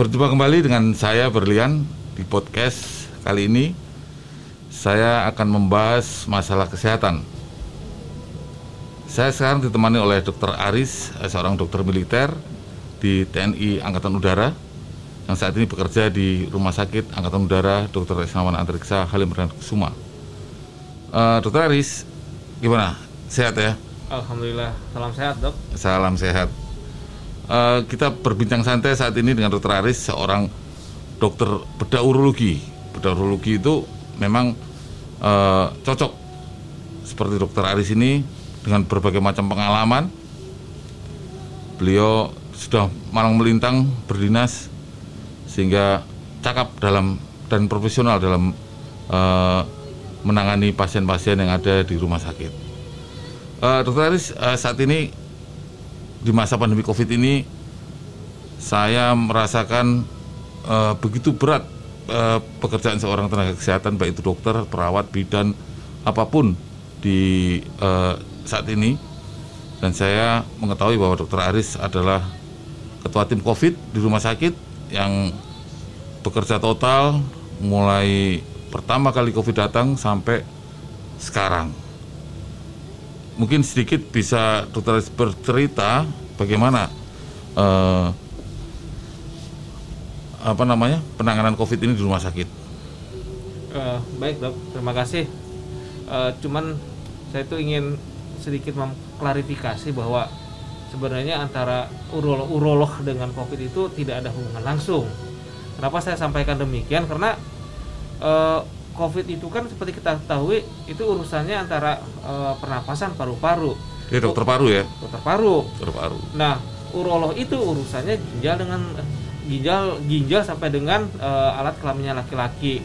Berjumpa kembali dengan saya Berlian di podcast kali ini. Saya akan membahas masalah kesehatan. Saya sekarang ditemani oleh Dr. Aris, eh, seorang dokter militer di TNI Angkatan Udara yang saat ini bekerja di Rumah Sakit Angkatan Udara Dr. Isnawan Antariksa Halim Perdana Kusuma. Uh, Dokter Aris, gimana? Sehat ya? Alhamdulillah, salam sehat dok. Salam sehat. Uh, kita berbincang santai saat ini dengan Dokter Aris, seorang dokter bedah urologi. Bedah urologi itu memang uh, cocok seperti Dokter Aris ini dengan berbagai macam pengalaman. Beliau sudah malang melintang berdinas sehingga cakap dalam dan profesional dalam uh, menangani pasien-pasien yang ada di rumah sakit. Uh, Dokter Aris, uh, saat ini di masa pandemi COVID ini saya merasakan uh, begitu berat uh, pekerjaan seorang tenaga kesehatan baik itu dokter, perawat, bidan, apa pun di uh, saat ini. Dan saya mengetahui bahwa Dokter Aris adalah ketua tim COVID di rumah sakit yang bekerja total mulai pertama kali COVID datang sampai sekarang mungkin sedikit bisa dokter bercerita bagaimana uh, apa namanya penanganan COVID ini di rumah sakit. Uh, baik dok, terima kasih. Uh, cuman saya itu ingin sedikit mengklarifikasi bahwa sebenarnya antara urolog, urolog dengan COVID itu tidak ada hubungan langsung. Kenapa saya sampaikan demikian? Karena uh, COVID itu kan seperti kita ketahui itu urusannya antara e, pernapasan paru-paru. Dia dokter paru ya? Dokter paru. Dokter paru. Nah, urolog itu urusannya ginjal dengan ginjal ginjal sampai dengan e, alat kelaminnya laki-laki.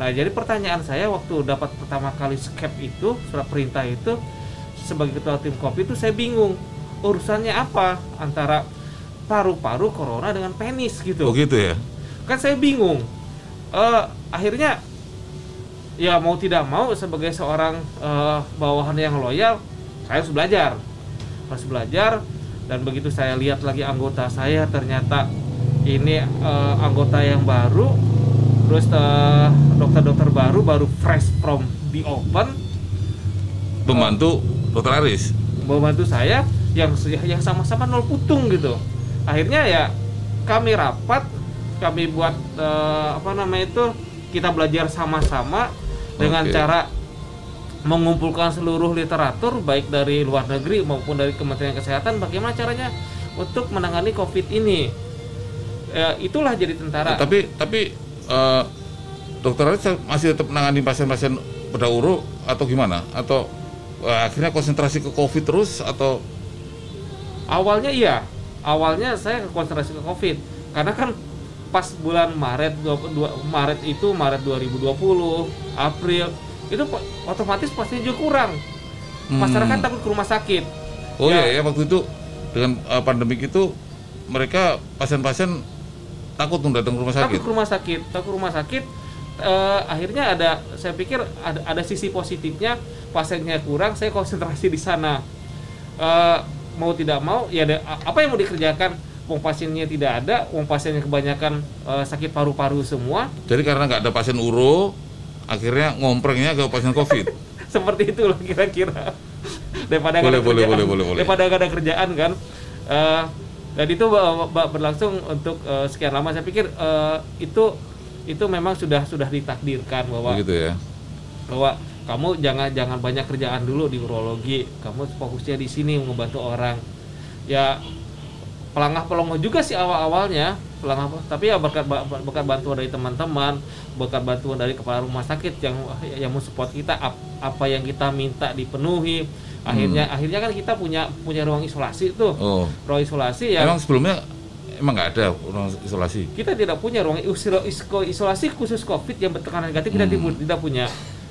Nah, jadi pertanyaan saya waktu dapat pertama kali skep itu surat perintah itu sebagai ketua tim COVID itu saya bingung urusannya apa antara paru-paru corona dengan penis gitu. Oh gitu ya? Kan saya bingung. Uh, akhirnya ya mau tidak mau sebagai seorang uh, bawahan yang loyal saya harus belajar. Harus belajar dan begitu saya lihat lagi anggota saya ternyata ini uh, anggota yang baru terus dokter dokter-dokter baru baru fresh from the open membantu uh, dokter Aris? Membantu saya yang yang sama-sama nol putung gitu. Akhirnya ya kami rapat kami buat uh, apa namanya itu kita belajar sama-sama dengan okay. cara mengumpulkan seluruh literatur baik dari luar negeri maupun dari Kementerian Kesehatan bagaimana caranya untuk menangani COVID ini. Ya, itulah jadi tentara. tapi tapi uh, dokter Aris masih tetap menangani pasien-pasien pada uru atau gimana? Atau uh, akhirnya konsentrasi ke COVID terus atau? Awalnya iya, awalnya saya konsentrasi ke COVID karena kan pas bulan Maret 22, Maret itu Maret 2020 April itu otomatis pasti juga kurang. Hmm. masyarakat takut ke rumah sakit. Oh ya, ya, ya waktu itu dengan uh, pandemik itu mereka pasien-pasien takut untuk datang ke rumah sakit? takut ke rumah sakit takut ke rumah sakit uh, akhirnya ada saya pikir ada, ada sisi positifnya pasiennya kurang saya konsentrasi di sana. Uh, mau tidak mau ya ada, apa yang mau dikerjakan uang pasiennya tidak ada, uang pasiennya kebanyakan uh, sakit paru-paru semua. Jadi karena nggak ada pasien uro, akhirnya ngomprengnya ke pasien COVID. Seperti itu loh kira-kira. daripada boleh, boleh, boleh, boleh, boleh. daripada ada kerjaan kan. Uh, dan itu berlangsung untuk uh, sekian lama. Saya pikir uh, itu itu memang sudah sudah ditakdirkan bahwa Begitu ya. bahwa kamu jangan jangan banyak kerjaan dulu di urologi. Kamu fokusnya di sini membantu orang. Ya pelangah pelongo juga sih awal awalnya pelangah tapi ya berkat berkat bantuan dari teman-teman berkat bantuan dari kepala rumah sakit yang yang mensupport kita ap, apa yang kita minta dipenuhi akhirnya hmm. akhirnya kan kita punya punya ruang isolasi tuh oh. ruang isolasi ya emang sebelumnya emang nggak ada ruang isolasi kita tidak punya ruang isolasi khusus covid yang bertekanan negatif hmm. kita tidak punya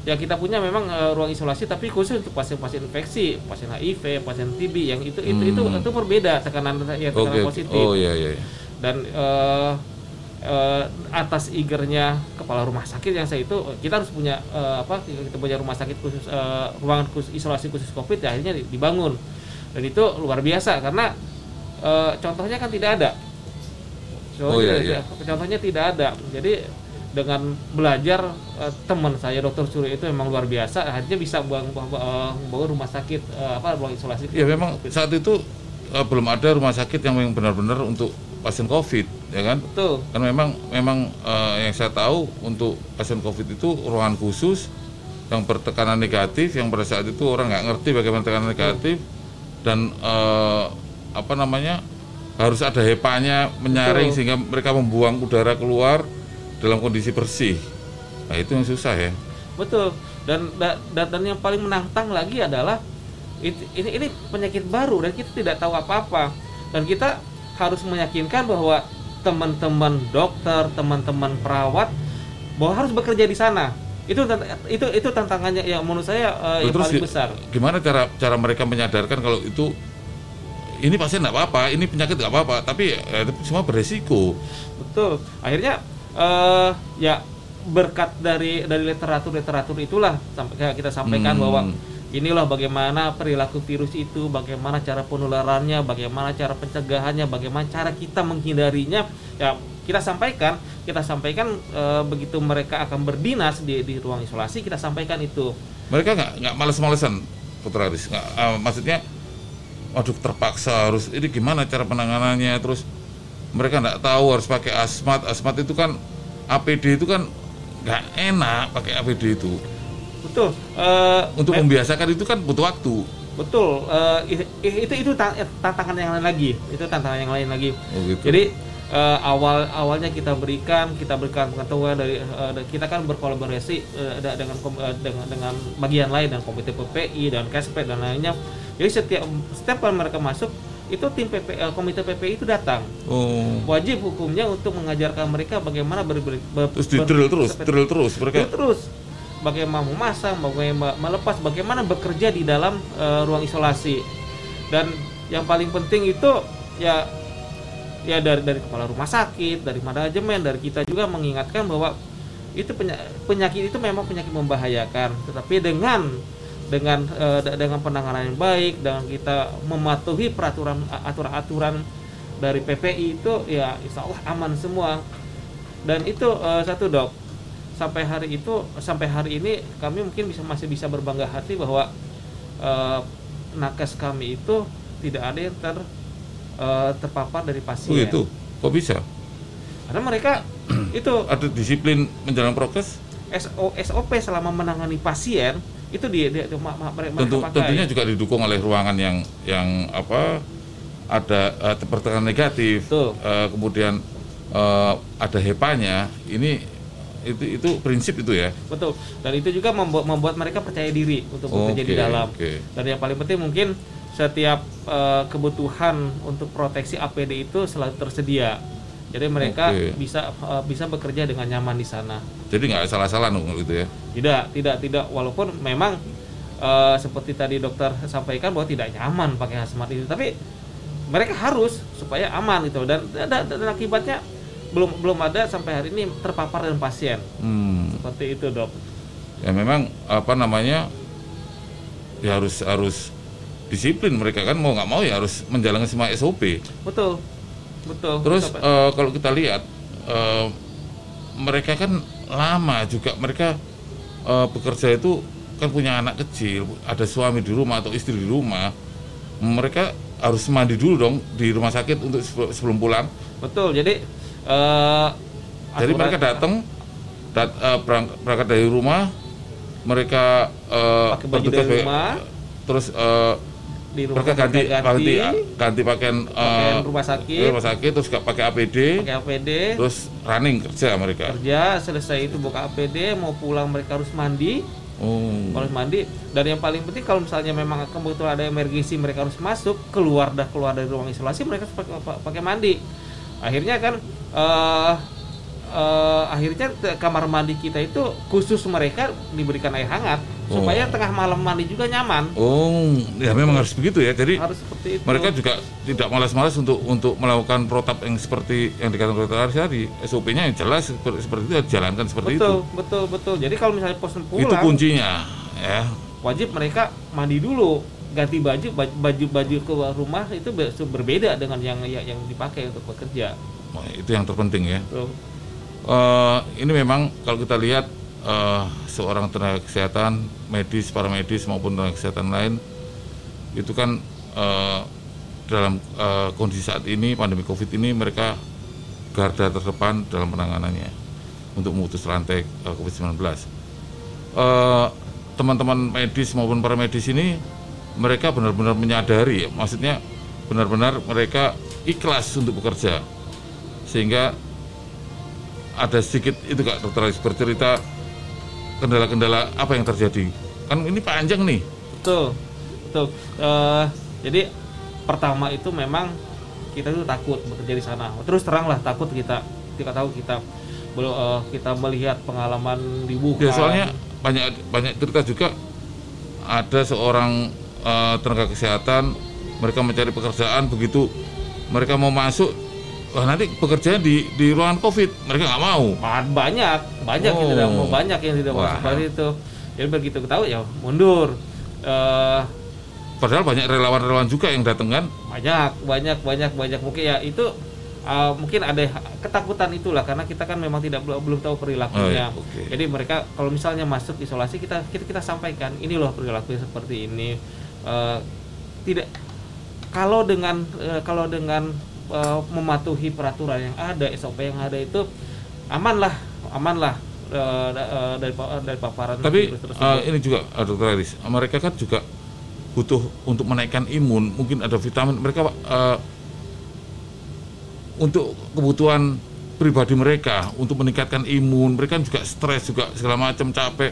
ya kita punya memang uh, ruang isolasi tapi khusus untuk pasien-pasien infeksi, pasien HIV, pasien TB yang itu hmm. itu itu itu berbeda tekanan ya tekanan okay. positif. Oh iya, iya iya. Dan uh, uh, atas igernya kepala rumah sakit yang saya itu kita harus punya uh, apa kita punya rumah sakit khusus uh, ruangan khusus isolasi khusus Covid ya akhirnya dibangun. Dan itu luar biasa karena uh, contohnya kan tidak ada Oh, iya, iya. Contohnya tidak ada. Jadi dengan belajar eh, teman saya dokter Surya itu memang luar biasa. Akhirnya bisa buang bawa, bawa rumah sakit eh, apa ruang isolasi. Ya memang saat itu eh, belum ada rumah sakit yang benar-benar untuk pasien COVID, ya kan? betul. Kan memang memang eh, yang saya tahu untuk pasien COVID itu ruangan khusus yang bertekanan negatif, yang pada saat itu orang nggak ngerti bagaimana tekanan negatif dan eh, apa namanya harus ada hepanya menyaring Betul. sehingga mereka membuang udara keluar dalam kondisi bersih. Nah itu yang susah ya. betul dan da- da- dan yang paling menantang lagi adalah it- ini ini penyakit baru dan kita tidak tahu apa-apa dan kita harus meyakinkan bahwa teman-teman dokter teman-teman perawat bahwa harus bekerja di sana itu itu itu tantangannya yang menurut saya eh, yang paling besar Gimana cara cara mereka menyadarkan kalau itu ini pasien nggak apa-apa, ini penyakit nggak apa-apa, tapi eh, semua beresiko. betul akhirnya eh ya berkat dari dari literatur literatur itulah sampai kita sampaikan Hmm. bahwa inilah bagaimana perilaku virus itu bagaimana cara penularannya bagaimana cara pencegahannya bagaimana cara kita menghindarinya ya kita sampaikan kita sampaikan eh, begitu mereka akan berdinas di di ruang isolasi kita sampaikan itu Mereka nggak nggak males-malesan, Putra Aris. Nggak, eh, maksudnya, waduh terpaksa harus ini gimana cara penanganannya, terus mereka nggak tahu harus pakai asmat, asmat itu kan APD itu kan nggak enak pakai APD itu. betul eh, Untuk me- membiasakan itu kan butuh waktu. betul eh, i- itu itu ta- tantangan yang lain lagi itu tantangan yang lain lagi Oh, gitu. Jadi eh, awal awalnya kita berikan kita berikan pengetahuan dari eh, da- kita kan berkolaborasi eh, da- dengan eh, dengan dengan bagian lain dan komite PPI dan Kesped dan lainnya. Jadi setiap setiap mereka masuk itu tim PP, eh, komite PPI itu datang oh, wajib hukumnya untuk mengajarkan mereka bagaimana ber, ber, ber- terus ber- drill terus, drill terus mereka. Terus bagaimana memasang, bagaimana melepas, bagaimana bekerja di dalam eh, ruang isolasi. Dan yang paling penting itu ya ya dari dari kepala rumah sakit, dari manajemen, dari kita juga mengingatkan bahwa itu penya- penyakit itu memang penyakit membahayakan, tetapi dengan dengan da- dengan penanganan yang baik, dengan kita mematuhi peraturan aturan-aturan dari PPI itu ya insya Allah aman semua. Dan itu eh, satu dok, sampai hari itu sampai hari ini kami mungkin bisa masih bisa berbangga hati bahwa eh, nakes kami itu tidak ada yang ter eh, terpapar dari Oh pasien. itu, kok bisa? Karena mereka itu Ada disiplin menjalankan prokes? SO, SOP selama menangani pasien itu di, di, di- ma- ma- mereka Tentu, pakai. tentunya juga didukung oleh ruangan yang yang apa ada uh, pertekanan negatif, Betul. eh, kemudian eh, ada hepanya. Ini itu itu prinsip itu ya. Betul. Dan itu juga membuat membuat mereka percaya diri untuk bekerja di dalam. oke. Dan yang paling penting mungkin setiap eh, kebutuhan untuk proteksi APD itu selalu tersedia. Jadi mereka Oke. bisa eh, bisa bekerja dengan nyaman di sana. Jadi nggak salah-salah dong gitu ya. Tidak, tidak, tidak. Walaupun memang eh, seperti tadi dokter sampaikan bahwa tidak nyaman pakai hazmat itu, tapi mereka harus supaya aman itu dan, dan, dan akibatnya belum belum ada sampai hari ini terpapar dengan pasien Hmm. seperti itu dok. Ya memang apa namanya ya harus harus disiplin mereka kan mau nggak mau ya harus menjalankan semua SOP. Betul, betul. Terus eh, kalau kita lihat eh, mereka kan lama juga mereka eh, bekerja itu kan punya anak kecil, ada suami di rumah atau istri di rumah, mereka harus mandi dulu dong di rumah sakit untuk sebe- sebelum pulang. betul. Jadi eh Jadi mereka datang dat, berang- berangkat dari rumah, mereka Pakai baju bertugas dari rumah. terus eh, di rumah mereka ganti ganti ganti pakaian eh, Pakaian rumah sakit. rumah sakit terus nggak pakai APD pakai APD terus running kerja mereka. Kerja selesai itu buka APD mau pulang mereka harus mandi. Oh. Harus mandi. Dan yang paling penting kalau misalnya memang kebetulan ada emergensi mereka harus masuk keluar dah keluar dari ruang isolasi mereka harus pakai, pa- pakai mandi. Akhirnya kan eh eh, akhirnya kamar mandi kita itu khusus mereka diberikan air hangat supaya Oh. tengah malam mandi juga nyaman. Oh ya memang harus begitu ya. Jadi harus seperti itu. mereka juga tidak malas-malas untuk untuk melakukan protap yang seperti yang dikatakan Aris tadi. SOP-nya yang jelas seperti, seperti itu dijalankan seperti betul itu. betul betul. Jadi kalau misalnya itu pulang kuncinya ya. wajib mereka mandi dulu. Ganti baju baju baju, ke rumah itu be- berbeda dengan yang yang, dipakai untuk bekerja. Wah, itu yang terpenting ya. Betul. Eh, ini memang kalau kita lihat eh, seorang tenaga kesehatan, medis, para medis maupun tenaga kesehatan lain itu kan eh, dalam eh, kondisi saat ini pandemi Covid ini mereka garda terdepan dalam penanganannya untuk memutus rantai eh, Covid-19. Eh, teman-teman medis maupun para medis ini mereka benar-benar menyadari, ya, maksudnya benar-benar mereka ikhlas untuk bekerja sehingga ada sedikit itu kak dokter Aris bercerita kendala-kendala apa yang terjadi kan ini panjang nih Betul, betul. Eh, jadi pertama itu memang kita tuh takut bekerja di sana. Terus terang lah takut kita. Kita tahu kita belum eh, kita melihat pengalaman di Wuhan. ya soalnya banyak banyak cerita juga ada seorang eh, tenaga kesehatan mereka mencari pekerjaan begitu mereka mau masuk wah nanti bekerja di di ruangan covid mereka nggak mau Ba- banyak, banyak yang Oh. tidak mau, banyak yang tidak mau Wah. seperti itu. Jadi begitu ketahui ya mundur. Eh, padahal banyak relawan-relawan juga yang datang kan banyak banyak banyak banyak mungkin ya itu uh, mungkin ada ketakutan itulah karena kita kan memang tidak belum tahu perilakunya Oh, iya, oke. jadi mereka kalau misalnya masuk isolasi kita kita kita sampaikan ini loh perilakunya seperti ini Uh, tidak kalau dengan uh, kalau dengan uh, mematuhi peraturan yang ada SOP yang ada itu aman lah aman lah uh, da- uh, dari dari paparan Tapi virus tersebut. eh, ini juga eh, dokter Aris, mereka kan juga butuh untuk menaikkan imun, mungkin ada vitamin. Mereka eh, untuk kebutuhan pribadi mereka, untuk meningkatkan imun, mereka kan juga stres juga segala macam capek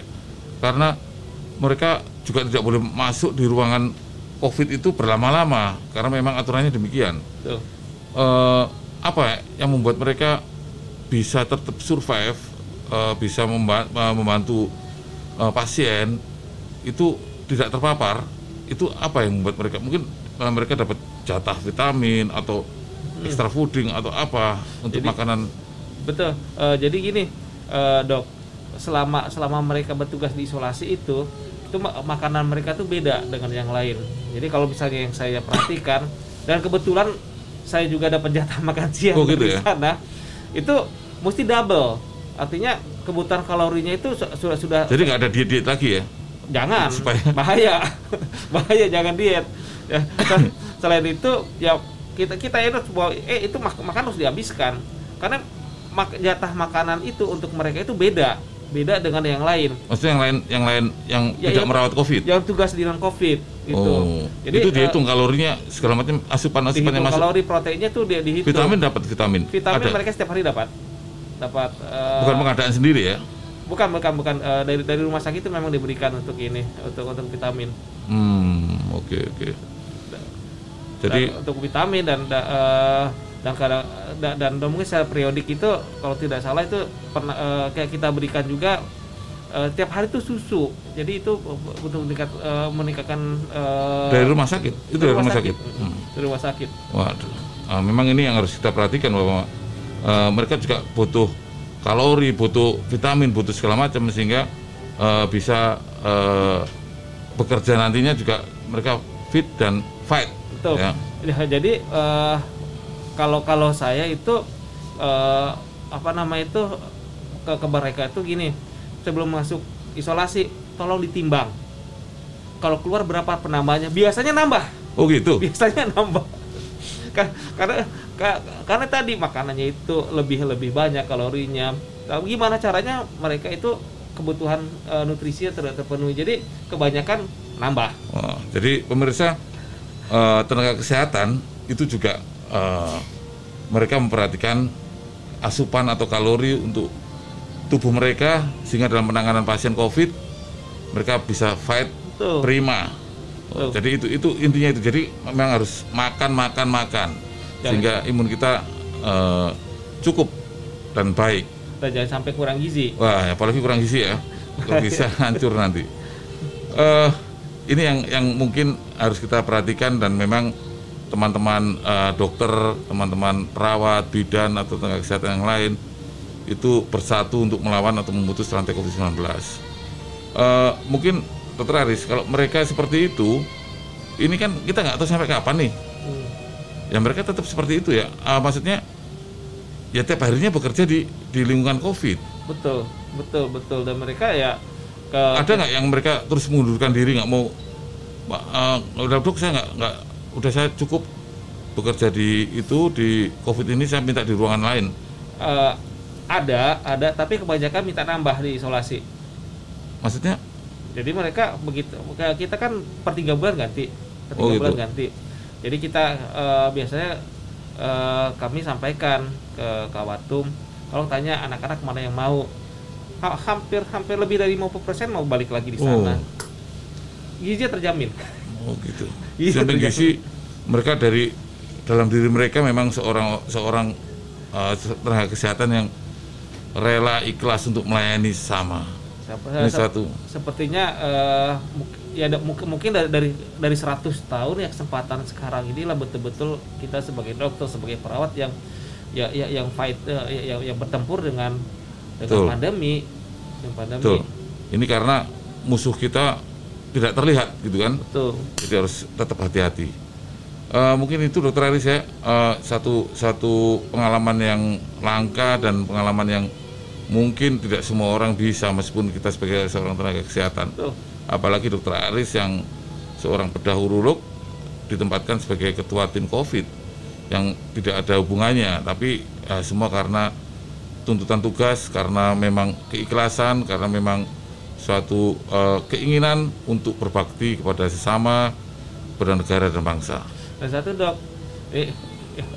karena mereka juga tidak boleh masuk di ruangan COVID itu berlama-lama karena memang aturannya demikian. Tuh. Eh, apa ya yang membuat mereka bisa tetap survive, eh, bisa memba- eh, membantu eh, pasien itu tidak terpapar, itu apa yang membuat mereka mungkin eh, mereka dapat jatah vitamin atau extra fooding atau apa untuk Jadi- makanan Betul. Eh, jadi gini, eh, dok, selama selama mereka bertugas di isolasi itu, itu ma- makanan mereka tuh beda dengan yang lain. Jadi kalau misalnya yang saya perhatikan dan kebetulan saya juga dapat jatah makan siang Oh, gitu di ya? sana, itu mesti double. Artinya kebutuhan kalorinya itu su- sudah sudah jadi nggak ada diet diet lagi ya? Jangan. Supaya- bahaya. Bahaya jangan diet. Ya sel- selain itu ya kita kita itu bahwa eh itu mak- makan harus dihabiskan. Karena mak- jatah makanan itu untuk mereka itu beda. Beda dengan yang lain. Maksudnya yang lain yang lain yang Ya, tidak yang- merawat covid? yang tugas di non covid gitu. Oh. Jadi itu eh, dihitung kalorinya segala macam asupan asupannya masuk. kalori proteinnya tuh dia dihitung. Vitamin dapat vitamin. Vitamin ada. mereka setiap hari dapat. Dapat eh, bukan pengadaan sendiri ya? Bukan bukan bukan. Eh, dari dari rumah sakit itu memang diberikan untuk ini untuk untuk vitamin. Hmm oke oke. Jadi dan, untuk vitamin dan da- eh, dan kadang da- dan, dan mungkin secara periodik itu kalau tidak salah itu pernah eh, kayak kita berikan juga eh, tiap hari itu susu. Jadi itu untuk meningkat, eh, meningkatkan eh, dari rumah sakit? Itu dari rumah sakit, Mm, Hmm. dari rumah sakit. Waduh. Ah, memang ini yang harus kita perhatikan bahwa eh, mereka juga butuh kalori butuh vitamin butuh segala macam sehingga eh, bisa eh, bekerja nantinya juga mereka fit dan fight betul. ya. Ya, jadi eh, kalau kalau saya itu eh, apa nama itu ke, ke mereka itu gini sebelum masuk isolasi tolong ditimbang. Kalau keluar berapa penambahannya biasanya nambah. Oh gitu? Biasanya nambah. Ka- karena ka- karena tadi makanannya itu lebih lebih banyak kalorinya. Tapi gimana caranya mereka itu kebutuhan eh, nutrisinya ter- terpenuhi? Jadi kebanyakan nambah. Wah, jadi pemirsa eh, tenaga kesehatan itu juga eh, mereka memperhatikan asupan atau kalori untuk tubuh mereka sehingga dalam penanganan pasien COVID mereka bisa fight Betul. prima. Betul. jadi itu itu intinya itu. Jadi memang harus makan makan makan Jangan- sehingga imun kita eh, cukup dan baik. dan jangan sampai kurang gizi Wah, apalagi kurang gizi ya, kalau bisa hancur nanti. Eh, ini yang yang mungkin harus kita perhatikan dan memang teman-teman eh, dokter, teman-teman perawat, bidan atau tenaga kesehatan yang lain itu bersatu untuk melawan atau memutus rantai COVID-19. Eh, mungkin Aris, kalau mereka seperti itu, ini kan kita nggak tahu sampai kapan nih. Hmm. Ya mereka tetap seperti itu ya. Ah, maksudnya ya tiap harinya bekerja di di lingkungan COVID. betul betul betul dan mereka ya ke Ada nggak yang mereka terus mengundurkan diri nggak mau, eh, udah dok saya nggak nggak udah saya cukup bekerja di itu di COVID ini saya minta di ruangan lain. eh, ada ada tapi kebanyakan minta nambah di isolasi Maksudnya? jadi mereka begitu kita kan per tiga bulan ganti per tiga Oh, gitu. bulan ganti jadi kita eh, biasanya eh, kami sampaikan ke Kawatum kalau tanya anak-anak mana yang mau ha- hampir hampir lebih dari 50% mau balik lagi di sana Oh. gizi terjamin Oh gitu. Tergantung. gizi mereka dari dalam diri mereka memang seorang seorang eh, tenaga kesehatan yang rela ikhlas untuk melayani sama. Ini satu. sepertinya muk- ya mungkin mungkin dari dari dari 100 tahun ya kesempatan sekarang inilah betul-betul kita sebagai dokter sebagai perawat yang ya, ya yang fight eh, ya- yang, yang bertempur dengan dengan Betul. pandemi yang pandemi Betul. Ini karena musuh kita tidak terlihat gitu kan. betul Jadi harus tetap hati-hati. Eh, mungkin itu dokter Aris ya eh, satu satu pengalaman yang langka dan pengalaman yang mungkin tidak semua orang bisa meskipun kita sebagai seorang tenaga kesehatan. betul apalagi dokter Aris yang seorang bedah urolog ditempatkan sebagai ketua tim COVID yang tidak ada hubungannya, tapi eh, semua karena tuntutan tugas, karena memang keikhlasan, karena memang suatu eh, keinginan untuk berbakti kepada sesama, kepada negara dan bangsa. Dan satu dok eh,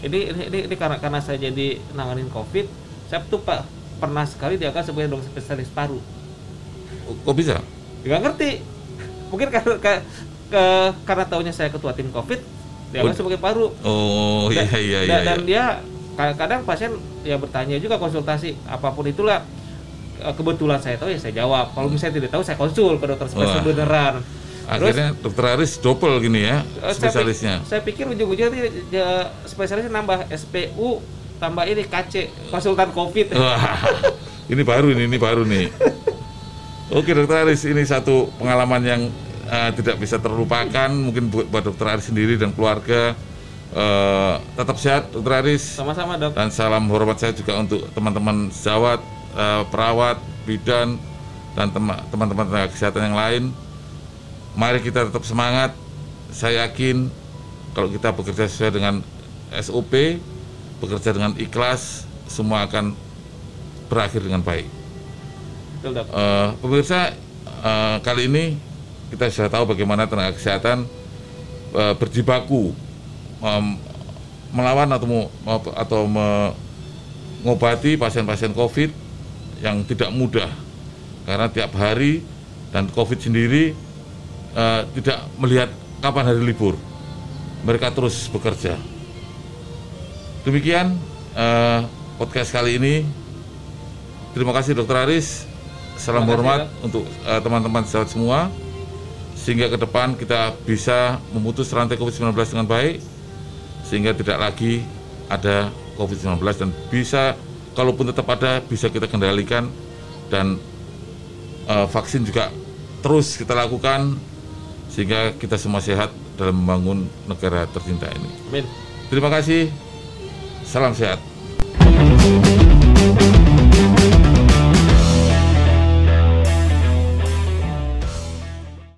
ini ini ini, ini karena karena saya jadi nanganin covid saya tuh pak pernah sekali diangkat sebagai dokter spesialis paru Oh, Kok bisa? nggak ngerti mungkin karena ke, ke- karena tahunya saya ketua tim covid diangkat Oh. sebagai paru Oh iya Dan- iya dan, iya. dan iya. dia kadang-kadang pasien ya bertanya juga konsultasi apa pun itulah Eh, kebetulan saya tahu ya saya jawab kalau misalnya tidak tahu saya konsul ke dokter spesialis Wah. Beneran Terus, Akhirnya dokter Aris double gini ya eh, saya spesialisnya. saya pikir ujung-ujungnya ya, spesialisnya nambah SPU tambah ini KC konsultan covid Wah, ini baru ini, ini baru nih. Oke dokter Aris, ini satu pengalaman yang eh, tidak bisa terlupakan mungkin buat, buat dokter Aris sendiri dan keluarga. Eh, tetap sehat dokter Aris sama-sama dok dan salam hormat saya juga untuk teman-teman sejawat, eh, perawat, bidan dan tema- teman-teman tenaga kesehatan yang lain. Mari kita tetap semangat. Saya yakin kalau kita bekerja sesuai dengan SOP, bekerja dengan ikhlas, semua akan berakhir dengan baik. Eh, pemirsa, eh, kali ini kita sudah tahu bagaimana tenaga kesehatan eh, berjibaku em, melawan atau atau mengobati pasien-pasien COVID yang tidak mudah karena tiap hari dan COVID sendiri eh, tidak melihat kapan hari libur. Mereka terus bekerja. Demikian eh, podcast kali ini. Terima kasih Dokter Aris. Salam Terima kasih, hormat untuk eh, teman-teman sejawat semua. Sehingga ke depan kita bisa memutus rantai COVID-19 dengan baik. Sehingga tidak lagi ada COVID-19 dan bisa, kalaupun tetap ada, bisa kita kendalikan. Dan eh, vaksin juga terus kita lakukan. Sehingga kita semua sehat dalam membangun negara tercinta ini. amin Terima kasih. Salam sehat.